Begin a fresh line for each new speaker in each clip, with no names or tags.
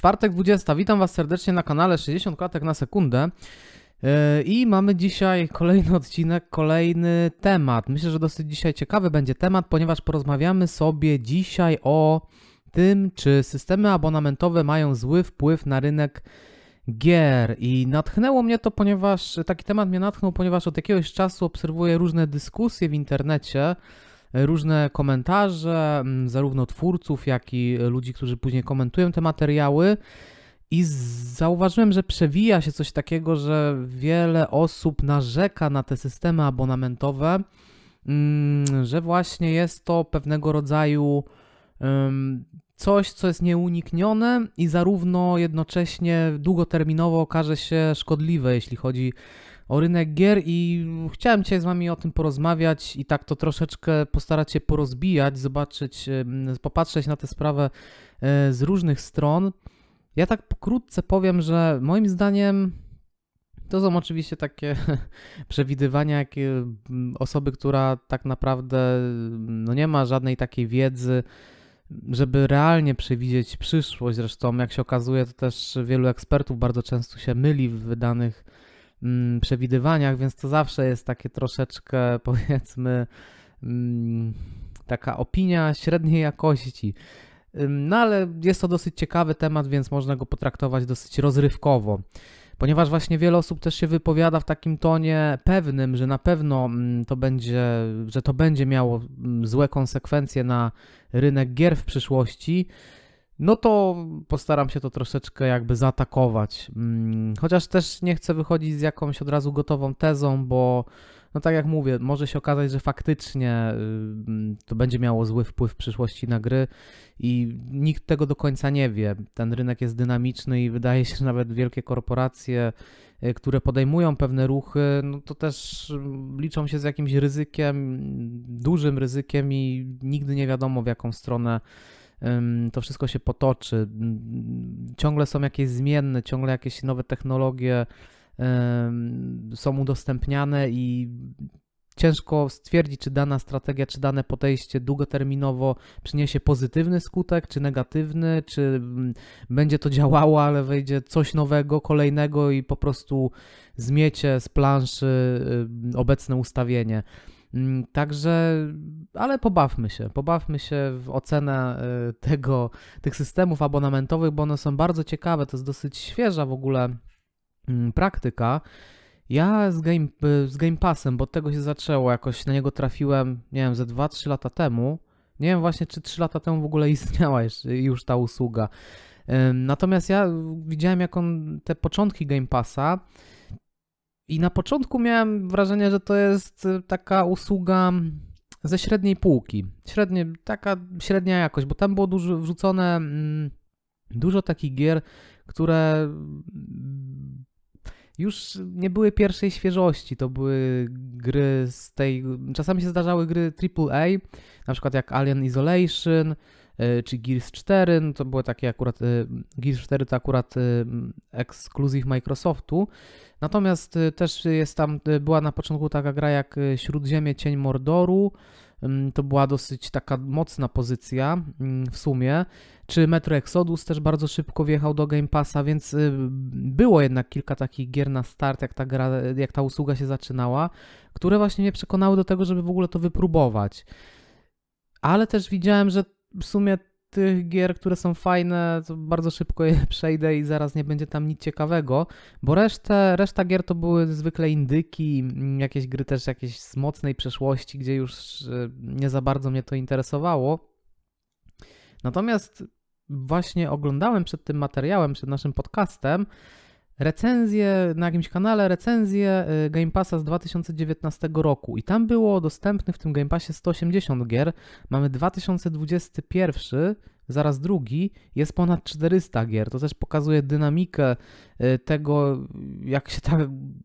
Czwartek 20. Witam Was serdecznie na kanale 60 klatek na sekundę. Yy, I mamy dzisiaj kolejny odcinek, kolejny temat. Myślę, że dosyć dzisiaj ciekawy będzie temat, ponieważ porozmawiamy sobie dzisiaj o tym, czy systemy abonamentowe mają zły wpływ na rynek gier. I natchnęło mnie to, ponieważ taki temat mnie natchnął, ponieważ od jakiegoś czasu obserwuję różne dyskusje w internecie różne komentarze, mm, zarówno twórców, jak i ludzi, którzy później komentują te materiały. I zauważyłem, że przewija się coś takiego, że wiele osób narzeka na te systemy abonamentowe, mm, że właśnie jest to pewnego rodzaju coś, co jest nieuniknione i zarówno jednocześnie długoterminowo okaże się szkodliwe, jeśli chodzi o rynek gier i chciałem dzisiaj z Wami o tym porozmawiać i tak to troszeczkę postarać się porozbijać, zobaczyć, popatrzeć na tę sprawę e, z różnych stron. Ja tak pokrótce powiem, że moim zdaniem to są oczywiście takie przewidywania, jakie osoby, która tak naprawdę no nie ma żadnej takiej wiedzy, żeby realnie przewidzieć przyszłość. Zresztą, jak się okazuje, to też wielu ekspertów bardzo często się myli w wydanych mm, przewidywaniach, więc to zawsze jest takie troszeczkę, powiedzmy, mm, taka opinia średniej jakości. No ale jest to dosyć ciekawy temat, więc można go potraktować dosyć rozrywkowo. Ponieważ właśnie wiele osób też się wypowiada w takim tonie pewnym, że na pewno to będzie, że to będzie miało złe konsekwencje na rynek gier w przyszłości, no to postaram się to troszeczkę jakby zaatakować. Mm, chociaż też nie chcę wychodzić z jakąś od razu gotową tezą, bo no tak jak mówię, może się okazać, że faktycznie y, to będzie miało zły wpływ w przyszłości na gry i nikt tego do końca nie wie. Ten rynek jest dynamiczny i wydaje się, że nawet wielkie korporacje, y, które podejmują pewne ruchy, no to też liczą się z jakimś ryzykiem, dużym ryzykiem i nigdy nie wiadomo w jaką stronę to wszystko się potoczy. Ciągle są jakieś zmienne, ciągle jakieś nowe technologie są udostępniane i ciężko stwierdzić, czy dana strategia, czy dane podejście długoterminowo przyniesie pozytywny skutek, czy negatywny, czy będzie to działało, ale wejdzie coś nowego, kolejnego i po prostu zmiecie z planszy obecne ustawienie. Mm, także, ale pobawmy się, pobawmy się w ocenę y, tego, tych systemów abonamentowych, bo one są bardzo ciekawe, to jest dosyć świeża w ogóle mm, praktyka. Ja z Game, z game Passem, bo od tego się zaczęło, jakoś na niego trafiłem, nie wiem, ze 2-3 lata temu. Nie wiem właśnie, czy 3 lata temu w ogóle istniała już ta usługa. Natomiast ja widziałem, jak on te początki Game Passa i na początku miałem wrażenie, że to jest y, taka usługa ze średniej półki. Średnie, taka średnia jakość, bo tam było dużo wrzucone mm, dużo takich gier, które mm, już nie były pierwszej świeżości. To były gry z tej. Czasami się zdarzały gry AAA, na przykład jak Alien Isolation, czy Gears 4, no to było takie akurat, e, Gears 4 to akurat e, ekskluzyw Microsoftu, natomiast też jest tam, była na początku taka gra jak Śródziemie Cień Mordoru, to była dosyć taka mocna pozycja w sumie, czy Metro Exodus też bardzo szybko wjechał do Game Passa, więc było jednak kilka takich gier na start, jak ta, gra, jak ta usługa się zaczynała, które właśnie mnie przekonały do tego, żeby w ogóle to wypróbować. Ale też widziałem, że w sumie tych gier, które są fajne, to bardzo szybko je przejdę i zaraz nie będzie tam nic ciekawego, bo resztę, reszta gier to były zwykle indyki, jakieś gry też jakieś z mocnej przeszłości, gdzie już e, nie za bardzo mnie to interesowało. Natomiast właśnie oglądałem przed tym materiałem, przed naszym podcastem, recenzję na jakimś kanale, recenzję y, Game Passa z 2019 roku i tam było dostępnych w tym Game Passie 180 gier. Mamy 2021, zaraz drugi, jest ponad 400 gier. To też pokazuje dynamikę y, tego, jak się ta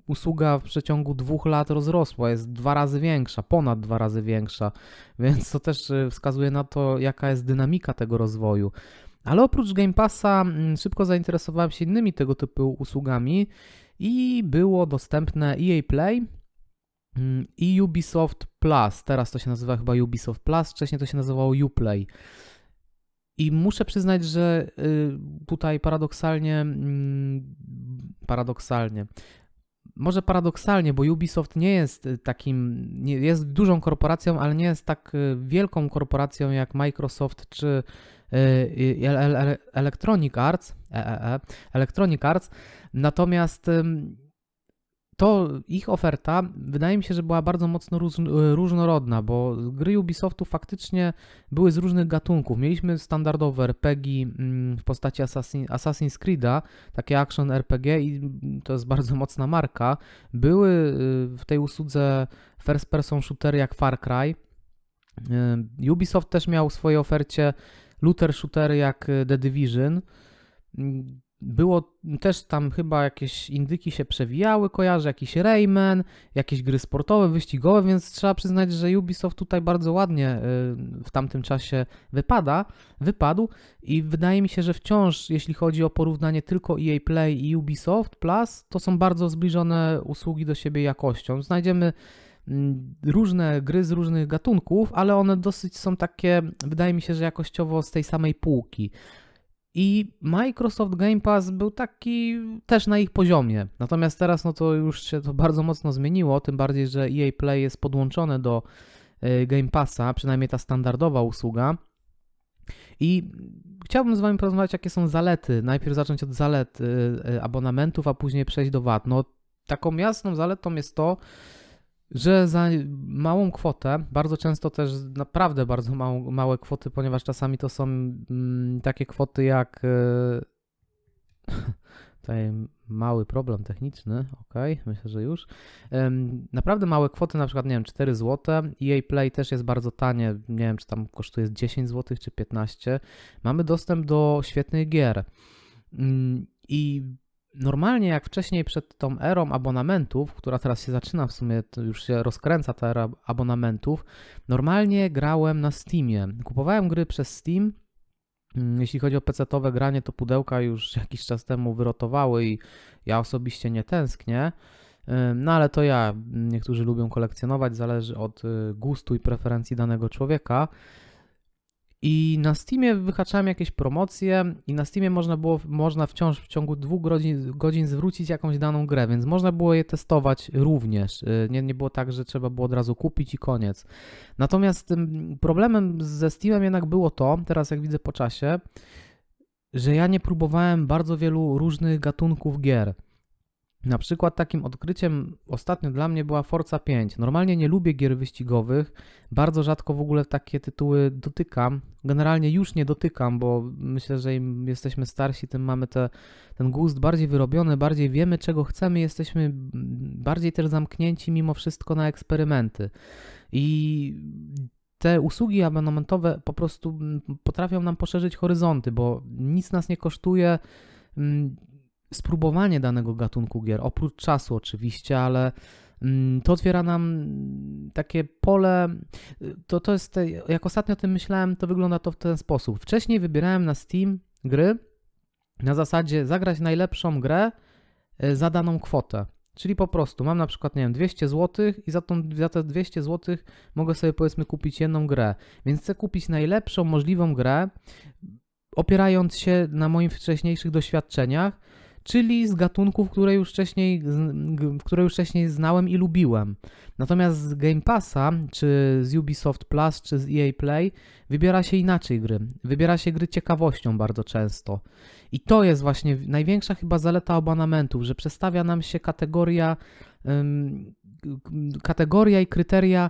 usługa w przeciągu dwóch lat rozrosła. Jest dwa razy większa, ponad dwa razy większa, więc to też y, wskazuje na to, jaka jest dynamika tego rozwoju. Ale oprócz Game Passa mm, szybko zainteresowałem się innymi tego typu usługami i było dostępne EA Play mm, i Ubisoft Plus. Teraz to się nazywa chyba Ubisoft Plus, wcześniej to się nazywało Uplay. I muszę przyznać, że y, tutaj paradoksalnie, mm, paradoksalnie, może paradoksalnie, bo Ubisoft nie jest takim, nie, jest dużą korporacją, ale nie jest tak wielką korporacją jak Microsoft czy Electronic Arts, EEE, Electronic Arts. Natomiast to ich oferta wydaje mi się, że była bardzo mocno różnorodna, bo gry Ubisoftu faktycznie były z różnych gatunków. Mieliśmy standardowe RPG mm, w postaci Assassin, Assassin's Creed'a, takie action RPG i to jest bardzo mocna marka. Były w tej usłudze first person shootery jak Far Cry. Ubisoft też miał w swojej ofercie looter shootery jak The Division. Było też tam chyba jakieś indyki się przewijały, kojarzę jakiś Rayman, jakieś gry sportowe, wyścigowe, więc trzeba przyznać, że Ubisoft tutaj bardzo ładnie y, w tamtym czasie wypada, wypadł i wydaje mi się, że wciąż, jeśli chodzi o porównanie tylko EA Play i Ubisoft Plus, to są bardzo zbliżone usługi do siebie jakością. Znajdziemy różne gry z różnych gatunków, ale one dosyć są takie, wydaje mi się, że jakościowo z tej samej półki. I Microsoft Game Pass był taki też na ich poziomie. Natomiast teraz no to już się to bardzo mocno zmieniło, tym bardziej, że EA Play jest podłączone do e, Game Passa, przynajmniej ta standardowa usługa. I chciałbym z Wami porozmawiać, jakie są zalety. Najpierw zacząć od zalet e, e, abonamentów, a później przejść do wad. No, taką jasną zaletą jest to, że za małą kwotę, bardzo często też naprawdę bardzo małą, małe kwoty, ponieważ czasami to są mm, takie kwoty jak yy, tutaj mały problem techniczny, ok, myślę, że już. naprawdę małe kwoty, na przykład, nie wiem, 4 zł. EA Play też jest bardzo tanie, nie wiem, czy tam kosztuje 10 zł czy 15. Mamy dostęp do świetnych gier. Mm, I Normalnie, jak wcześniej przed tą erą abonamentów, która teraz się zaczyna w sumie, już się rozkręca ta era abonamentów, normalnie grałem na Steamie. Kupowałem gry przez Steam. Mm, jeśli chodzi o PC-owe granie, to pudełka już jakiś czas temu wyrotowały i ja osobiście nie tęsknię. No ale to ja, niektórzy lubią kolekcjonować, zależy od y, gustu i preferencji danego człowieka. I na Steamie wyhaczałem jakieś promocje i na Steamie można było, można wciąż w ciągu dwóch godzin, godzin zwrócić jakąś daną grę, więc można było je testować również. Y, nie, nie było tak, że trzeba było od razu kupić i koniec. Natomiast problemem ze Steamem jednak było to, teraz jak widzę po czasie, że ja nie próbowałem bardzo wielu różnych gatunków gier. Na przykład takim odkryciem ostatnio dla mnie była Forza 5. Normalnie nie lubię gier wyścigowych, bardzo rzadko w ogóle takie tytuły dotykam. Generalnie już nie dotykam, bo myślę, że im jesteśmy starsi, tym mamy te, ten gust bardziej wyrobiony, bardziej wiemy czego chcemy, jesteśmy bardziej też zamknięci mimo wszystko na eksperymenty. I te usługi abonamentowe po prostu potrafią nam poszerzyć horyzonty, bo nic nas nie kosztuje mm, spróbowanie danego gatunku gier, oprócz czasu oczywiście, ale mm, to otwiera nam takie pole. To, to jest, jak ostatnio o tym myślałem, to wygląda to w ten sposób. Wcześniej wybierałem na Steam gry na zasadzie zagrać najlepszą grę e, za daną kwotę. Czyli po prostu mam na przykład, nie wiem, 200 zł i za, tą, za te 200 zł mogę sobie powiedzmy kupić jedną grę. Więc chcę kupić najlepszą możliwą grę, opierając się na moich wcześniejszych doświadczeniach, czyli z gatunków, które już wcześniej, które już wcześniej znałem i lubiłem. Natomiast z Game Passa, czy z Ubisoft Plus, czy z EA Play wybiera się inaczej gry. Wybiera się gry ciekawością bardzo często. I to jest właśnie największa chyba zaleta abonamentów, że przestawia nam się kategoria, kategoria i kryteria,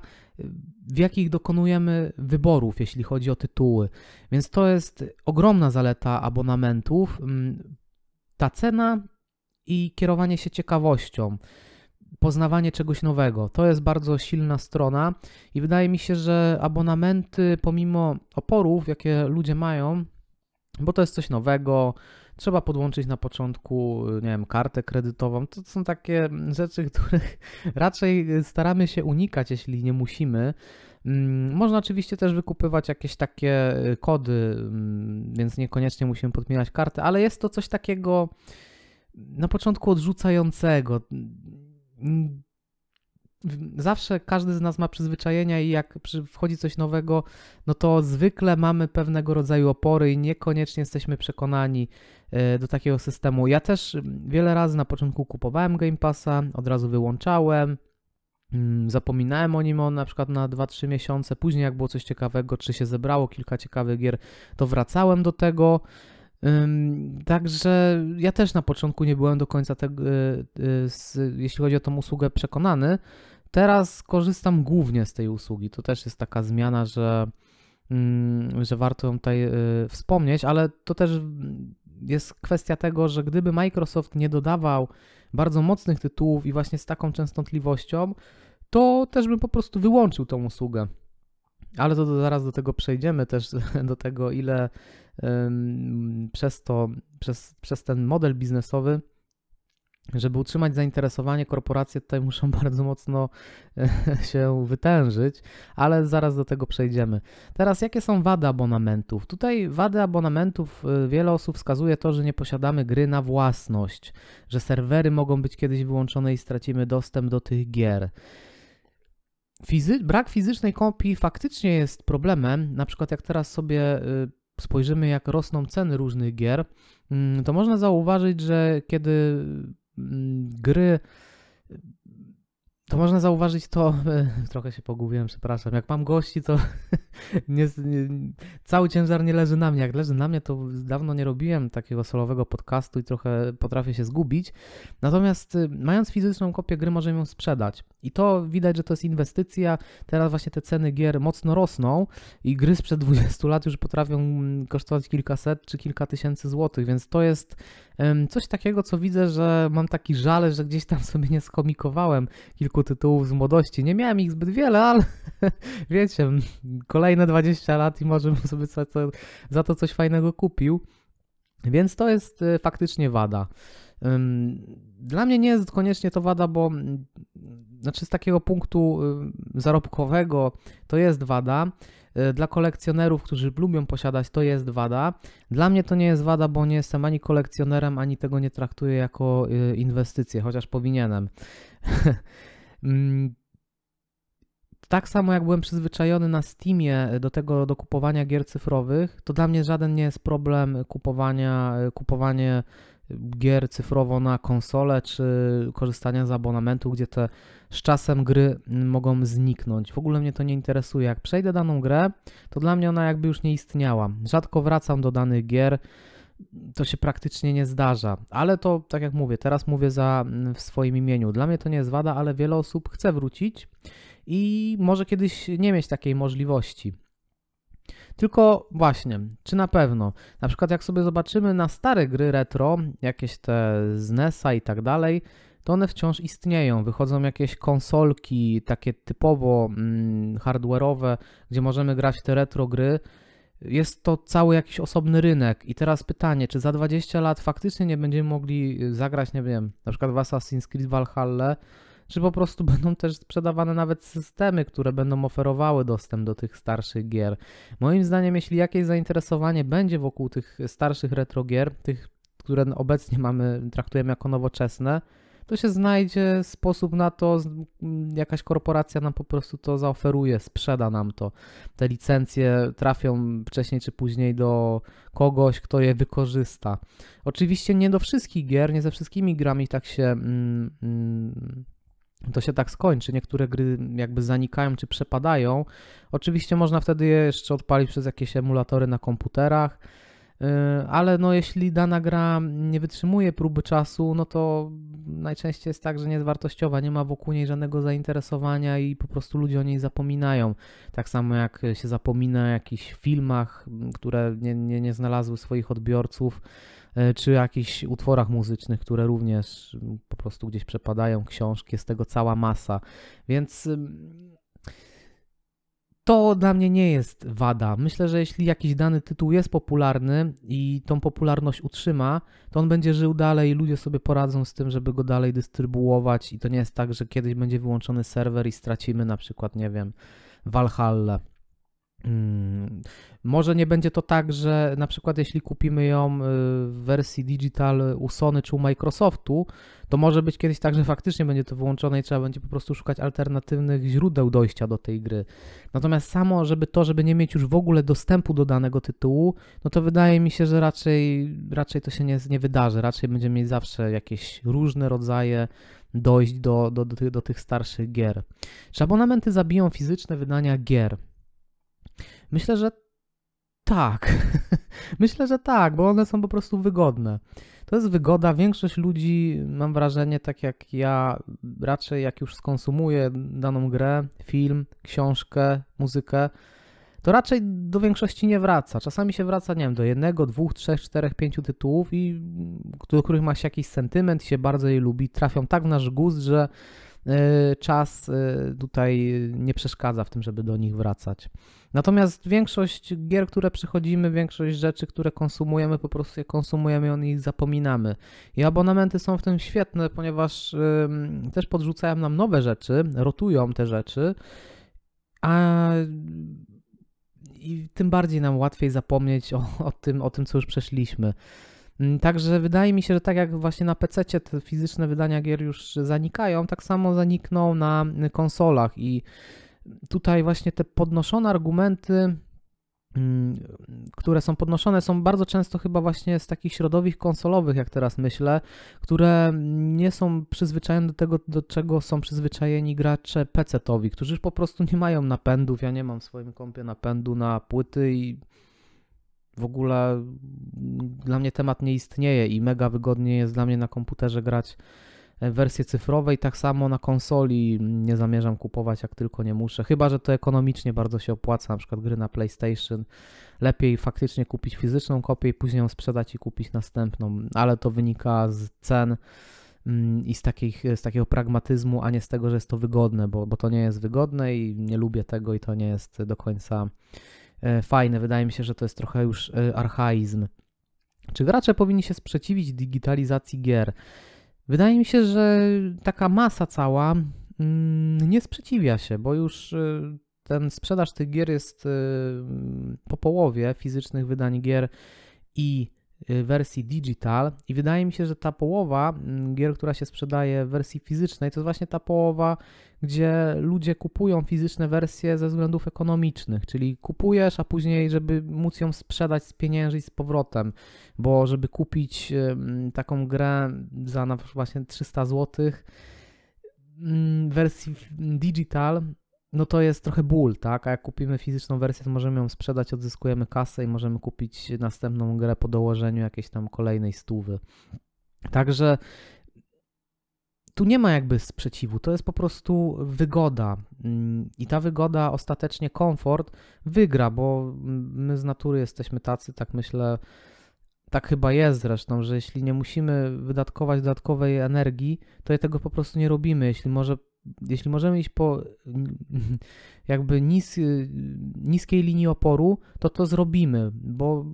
w jakich dokonujemy wyborów, jeśli chodzi o tytuły. Więc to jest ogromna zaleta abonamentów ta cena i kierowanie się ciekawością, poznawanie czegoś nowego. To jest bardzo silna strona i wydaje mi się, że abonamenty, pomimo oporów, jakie ludzie mają, bo to jest coś nowego, trzeba podłączyć na początku, nie wiem, kartę kredytową. To są takie rzeczy, których raczej staramy się unikać, jeśli nie musimy. Mm, można oczywiście też wykupywać jakieś takie y, kody, mm, więc niekoniecznie musimy podmieniać kartę, ale jest to coś takiego na początku odrzucającego. Mm, zawsze każdy z nas ma przyzwyczajenia i jak wchodzi coś nowego, no to zwykle mamy pewnego rodzaju opory i niekoniecznie jesteśmy przekonani e, do takiego systemu. Ja też wiele razy na początku kupowałem Game Passa, od razu wyłączałem, mm, zapominałem o nim on na przykład na 2-3 miesiące, później jak było coś ciekawego, czy się zebrało kilka ciekawych gier, to wracałem do tego. Także ja też na początku nie byłem do końca tego, e, e, jeśli chodzi o tą usługę, przekonany. Teraz korzystam głównie z tej usługi. To też jest taka zmiana, że, mm, że warto ją tutaj e, wspomnieć, ale to też jest kwestia tego, że gdyby Microsoft nie dodawał bardzo mocnych tytułów i właśnie z taką częstotliwością, to też bym po prostu wyłączył tą usługę. Ale to zaraz do tego przejdziemy też, do tego, ile um, przez to, przez, przez ten model biznesowy, żeby utrzymać zainteresowanie, korporacje tutaj muszą bardzo mocno się wytężyć, ale zaraz do tego przejdziemy. Teraz, jakie są wady abonamentów? Tutaj wady abonamentów, y, wiele osób wskazuje to, że nie posiadamy gry na własność, że serwery mogą być kiedyś wyłączone i stracimy dostęp do tych gier. Fizy brak fizycznej kopii faktycznie jest problemem. Na przykład, jak teraz sobie y, spojrzymy, jak rosną ceny różnych gier, mm, to można zauważyć, że kiedy mm, gry to można zauważyć to, trochę się pogubiłem, przepraszam. Jak mam gości, to nie, nie, cały ciężar nie leży na mnie. Jak leży na mnie, to dawno nie robiłem takiego solowego podcastu i trochę potrafię się zgubić. Natomiast y, mając fizyczną kopię gry, możemy ją sprzedać. I to widać, że to jest inwestycja. Teraz właśnie te ceny gier mocno rosną i gry sprzed 20 lat już potrafią mm, kosztować kilkaset czy kilka tysięcy złotych, więc to jest coś takiego, co widzę, że mam taki żal, że gdzieś tam sobie nie skomikowałem kilku tytułów z młodości. Nie miałem ich zbyt wiele, ale wiecie, kolejne 20 lat i może bym sobie za to coś fajnego kupił. Więc to jest y, faktycznie wada. Dla mnie nie jest koniecznie to wada, bo znaczy z takiego punktu y, zarobkowego to jest wada. Y, dla kolekcjonerów, którzy lubią posiadać, to jest wada. Dla mnie to nie jest wada, bo nie jestem ani kolekcjonerem, ani tego nie traktuję jako inwestycję, chociaż powinienem. Mm, tak samo jak byłem przyzwyczajony na Steamie do tego, do kupowania gier cyfrowych, to dla mnie żaden nie jest problem kupowania, kupowanie gier cyfrowo na konsolę, czy korzystania z abonamentu, gdzie te z czasem gry mogą zniknąć. W ogóle mnie to nie interesuje. Jak przejdę daną grę, to dla mnie ona jakby już nie istniała. Rzadko wracam do danych gier to się praktycznie nie zdarza. Ale to, tak jak mówię, teraz mówię za, w swoim imieniu. Dla mnie to nie jest wada, ale wiele osób chce wrócić i może kiedyś nie mieć takiej możliwości. Tylko właśnie, czy na pewno? Na przykład jak sobie zobaczymy na stare gry retro, jakieś te z NES-a i tak dalej, to one wciąż istnieją. Wychodzą jakieś konsolki takie typowo mm, hardware'owe, gdzie możemy grać te retro gry. Jest to cały jakiś osobny rynek. I teraz pytanie, czy za 20 lat faktycznie nie będziemy mogli zagrać, nie wiem, na przykład w Assassin's Creed Valhalla, czy po prostu będą też sprzedawane nawet systemy, które będą oferowały dostęp do tych starszych gier. Moim zdaniem, jeśli jakieś zainteresowanie będzie wokół tych starszych retro gier, tych, które obecnie mamy, traktujemy jako nowoczesne, to się znajdzie sposób na to, jakaś korporacja nam po prostu to zaoferuje, sprzeda nam to. Te licencje trafią wcześniej czy później do kogoś, kto je wykorzysta. Oczywiście nie do wszystkich gier, nie ze wszystkimi grami tak się mm, mm, to się tak skończy. Niektóre gry jakby zanikają czy przepadają. Oczywiście można wtedy je jeszcze odpalić przez jakieś emulatory na komputerach, y, ale no jeśli dana gra nie wytrzymuje próby czasu, no to najczęściej jest tak, że nie jest wartościowa, nie ma wokół niej żadnego zainteresowania i po prostu ludzie o niej zapominają. Tak samo jak się zapomina o jakichś filmach, które nie, nie, nie znalazły swoich odbiorców. E, czy jakichś utworach muzycznych, które również po prostu gdzieś przepadają, książki, jest tego cała masa. Więc to dla mnie nie jest wada. Myślę, że jeśli jakiś dany tytuł jest popularny i tą popularność utrzyma, to on będzie żył dalej i ludzie sobie poradzą z tym, żeby go dalej dystrybuować i to nie jest tak, że kiedyś będzie wyłączony serwer i stracimy na przykład, nie wiem, Valhalla Mm, może nie będzie to tak, że na przykład jeśli kupimy ją y, w wersji digital u Sony czy u Microsoftu, to może być kiedyś tak, że faktycznie będzie to wyłączone i trzeba będzie po prostu szukać alternatywnych źródeł dojścia do tej gry. Natomiast samo, żeby to, żeby nie mieć już w ogóle dostępu do danego tytułu, no to wydaje mi się, że raczej, raczej to się nie, nie wydarzy. Raczej będziemy mieć zawsze jakieś różne rodzaje dojść do, do, do, tych, do tych starszych gier. Czy abonamenty zabiją fizyczne wydania gier? Myślę, że tak. Myślę, że tak, bo one są po prostu wygodne. To jest wygoda. Większość ludzi, mam wrażenie, tak jak ja, raczej jak już skonsumuje daną grę, film, książkę, muzykę, to raczej do większości nie wraca. Czasami się wraca, nie wiem, do jednego, dwóch, trzech, czterech, pięciu tytułów, i do których ma się jakiś sentyment się bardzo je lubi. Trafią tak w nasz gust, że czas e, tutaj nie przeszkadza w tym, żeby do nich wracać. Natomiast większość gier, które przychodzimy, większość rzeczy, które konsumujemy, po prostu je konsumujemy i o nich zapominamy. I abonamenty są w tym świetne, ponieważ też podrzucają nam nowe rzeczy, rotują te rzeczy, a i tym bardziej nam łatwiej zapomnieć o, o, tym, o tym, co już przeszliśmy. Mm, także wydaje mi się, że tak jak właśnie na PC te fizyczne wydania gier już zanikają, tak samo zanikną na konsolach i tutaj właśnie te podnoszone argumenty, mm, które są podnoszone, są bardzo często chyba właśnie z takich środowisk konsolowych, jak teraz myślę, które nie są przyzwyczajone do tego, do czego są przyzwyczajeni gracze PC-towi, którzy po prostu nie mają napędów. Ja nie mam w swoim kompie napędu na płyty i w ogóle dla mnie temat nie istnieje i mega wygodnie jest dla mnie na komputerze grać w wersji cyfrowej, tak samo na konsoli nie zamierzam kupować, jak tylko nie muszę. Chyba, że to ekonomicznie bardzo się opłaca, na przykład gry na PlayStation. Lepiej faktycznie kupić fizyczną kopię i później ją sprzedać i kupić następną, ale to wynika z cen mm, i z, takich, z takiego pragmatyzmu, a nie z tego, że jest to wygodne, bo, bo to nie jest wygodne i nie lubię tego i to nie jest do końca E, fajne. Wydaje mi się, że to jest trochę już e, archaizm. Czy gracze powinni się sprzeciwić digitalizacji gier? Wydaje mi się, że taka masa cała mm, nie sprzeciwia się, bo już e, ten sprzedaż tych gier jest po połowie fizycznych wydań gier i wersji digital i wydaje mi się, że ta połowa mm, gier, która się sprzedaje w wersji fizycznej, to jest właśnie ta połowa, gdzie ludzie kupują fizyczne wersje ze względów ekonomicznych, czyli kupujesz, a później, żeby móc ją sprzedać z pieniędzy z powrotem, bo żeby kupić taką grę za na właśnie 300 zł w wersji digital, no to jest trochę ból, tak? A jak kupimy fizyczną wersję, to możemy ją sprzedać, odzyskujemy kasę i możemy kupić następną grę po dołożeniu jakiejś tam kolejnej stówy. Także tu nie ma jakby sprzeciwu, to jest po prostu wygoda. Mm, I ta wygoda, ostatecznie komfort wygra, bo my z natury jesteśmy tacy, tak myślę, tak chyba jest zresztą, że jeśli nie musimy wydatkować dodatkowej energii, to tego po prostu nie robimy. Jeśli może jeśli możemy iść po jakby nis, niskiej linii oporu, to to zrobimy, bo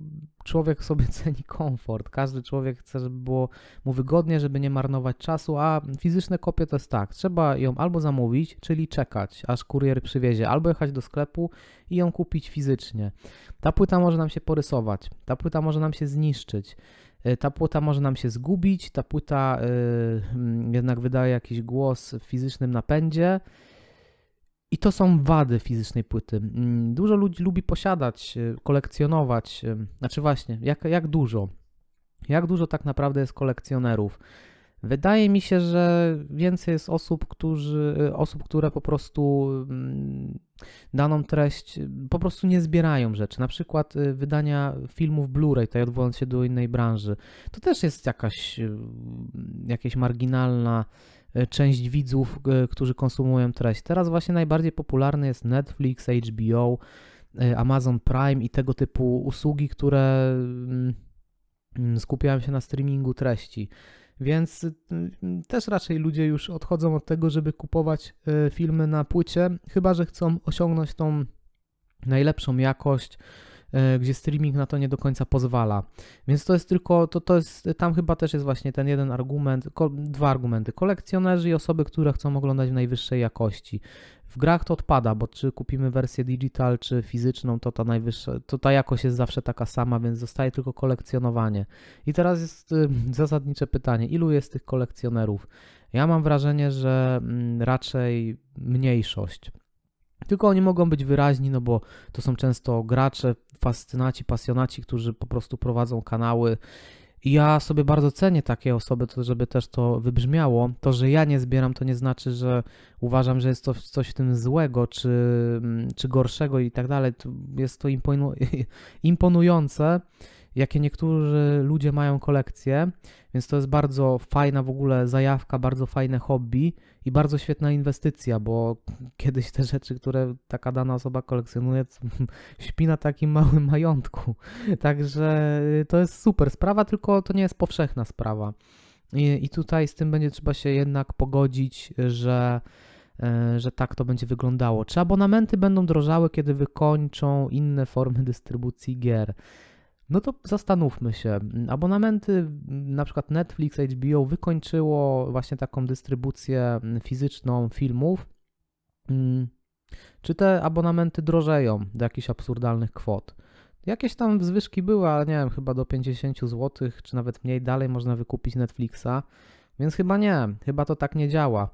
człowiek sobie ceni komfort. Każdy człowiek chce, żeby było mu wygodnie, żeby nie marnować czasu, a fizyczne kopie to jest tak, trzeba ją albo zamówić, czyli czekać, aż kurier przywiezie, albo jechać do sklepu i ją kupić fizycznie. Ta płyta może nam się porysować, ta płyta może nam się zniszczyć. E, ta płyta może nam się zgubić, ta płyta yy, jednak wydaje jakiś głos w fizycznym napędzie. I to są wady fizycznej płyty. Mm, dużo ludzi lubi posiadać, e, kolekcjonować. Znaczy właśnie, jak, jak dużo? Jak dużo tak naprawdę jest kolekcjonerów? Wydaje mi się, że więcej jest osób, którzy, y, osób, które po prostu mm, daną treść y, po prostu nie zbierają rzeczy. Na przykład y, wydania filmów Blu-ray, tutaj odwołując się do innej branży. To też jest jakaś, jakaś marginalna część widzów, którzy konsumują treść. Teraz właśnie najbardziej popularny jest Netflix, HBO, Amazon Prime i tego typu usługi, które mm, mm, skupiają się na streamingu treści. Więc y, też raczej ludzie już odchodzą od tego, żeby kupować y, filmy na płycie, chyba że chcą osiągnąć tą najlepszą jakość, gdzie streaming na to nie do końca pozwala. Więc to jest tylko, to, to jest, tam chyba też jest właśnie ten jeden argument, dwa argumenty. Kolekcjonerzy i osoby, które chcą oglądać w najwyższej jakości. W grach to odpada, bo czy kupimy wersję digital, czy fizyczną, to ta najwyższa, to ta jakość jest zawsze taka sama, więc zostaje tylko kolekcjonowanie. I teraz jest y, zasadnicze pytanie, ilu jest tych kolekcjonerów? Ja mam wrażenie, że mm, raczej mniejszość. Tylko oni mogą być wyraźni, no bo to są często gracze, fascynaci, pasjonaci, którzy po prostu prowadzą kanały. I ja sobie bardzo cenię takie osoby, to żeby też to wybrzmiało. To, że ja nie zbieram, to nie znaczy, że uważam, że jest to coś w tym złego, czy, czy gorszego i tak dalej. Jest to imponujące jakie niektórzy ludzie mają kolekcje, więc to jest bardzo fajna w ogóle zajawka, bardzo fajne hobby i bardzo świetna inwestycja, bo kiedyś te rzeczy, które taka dana osoba kolekcjonuje, śpi na takim małym majątku. Także to jest super sprawa, tylko to nie jest powszechna sprawa. I, i tutaj z tym będzie trzeba się jednak pogodzić, że e, że tak to będzie wyglądało. Czy abonamenty będą drożały, kiedy wykończą inne formy dystrybucji gier? No to zastanówmy się. Abonamenty, na przykład Netflix, HBO wykończyło właśnie taką dystrybucję fizyczną filmów. Mm, czy te abonamenty drożeją do jakichś absurdalnych kwot? Jakieś tam zwyżki były, ale nie wiem, chyba do 50 zł, czy nawet mniej dalej można wykupić Netflixa, więc chyba nie, chyba to tak nie działa.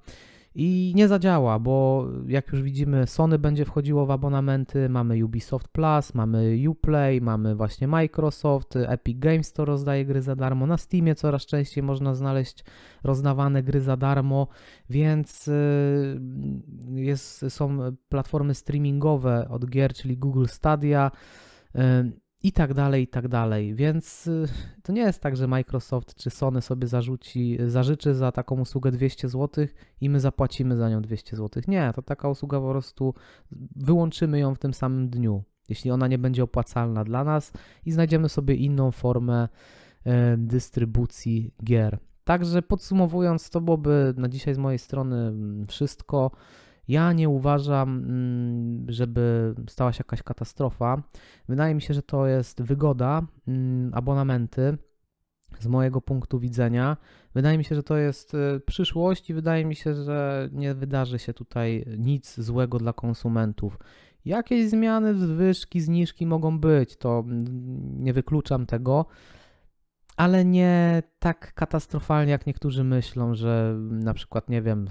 I nie zadziała, bo jak już widzimy, Sony będzie wchodziło w abonamenty, mamy Ubisoft Plus, mamy Uplay, mamy właśnie Microsoft, Epic Games to rozdaje gry za darmo, na Steamie coraz częściej można znaleźć rozdawane gry za darmo, więc y, jest, są platformy streamingowe od gier, czyli Google Stadia, y, i tak dalej, i tak dalej. Więc y, to nie jest tak, że Microsoft czy Sony sobie zarzuci, zażyczy za taką usługę 200 zł i my zapłacimy za nią 200 zł. Nie, to taka usługa po prostu wyłączymy ją w tym samym dniu, jeśli ona nie będzie opłacalna dla nas i znajdziemy sobie inną formę e, dystrybucji gier. Także podsumowując, to byłoby na dzisiaj z mojej strony mm, wszystko. Ja nie uważam, mm, żeby stała się jakaś katastrofa. Wydaje mi się, że to jest wygoda, mm, abonamenty z mojego punktu widzenia. Wydaje mi się, że to jest y, przyszłość i wydaje mi się, że nie wydarzy się tutaj nic złego dla konsumentów. Jakieś zmiany, zwyżki, zniżki mogą być, to mm, nie wykluczam tego ale nie tak katastrofalnie, jak niektórzy myślą, że na przykład, nie wiem,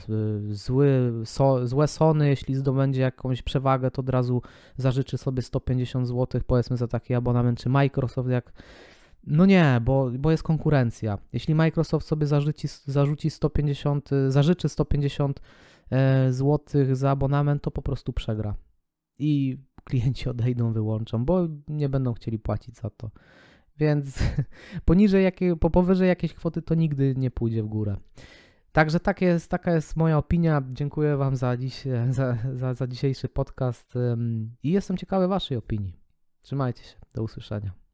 zły, so, złe Sony, jeśli zdobędzie jakąś przewagę, to od razu zażyczy sobie 150 zł, powiedzmy, za taki abonament, czy Microsoft, jak. No nie, bo, bo jest konkurencja. Jeśli Microsoft sobie zarzuci, zarzuci 150, zażyczy 150 e, zł za abonament, to po prostu przegra. I klienci odejdą, wyłączą, bo nie będą chcieli płacić za to więc poniżej jakiej, po powyżej jakiejś kwoty to nigdy nie pójdzie w górę. Także tak jest, taka jest moja opinia. Dziękuję Wam za, dziś, za, za, za dzisiejszy podcast i jestem ciekawy Waszej opinii. Trzymajcie się. Do usłyszenia.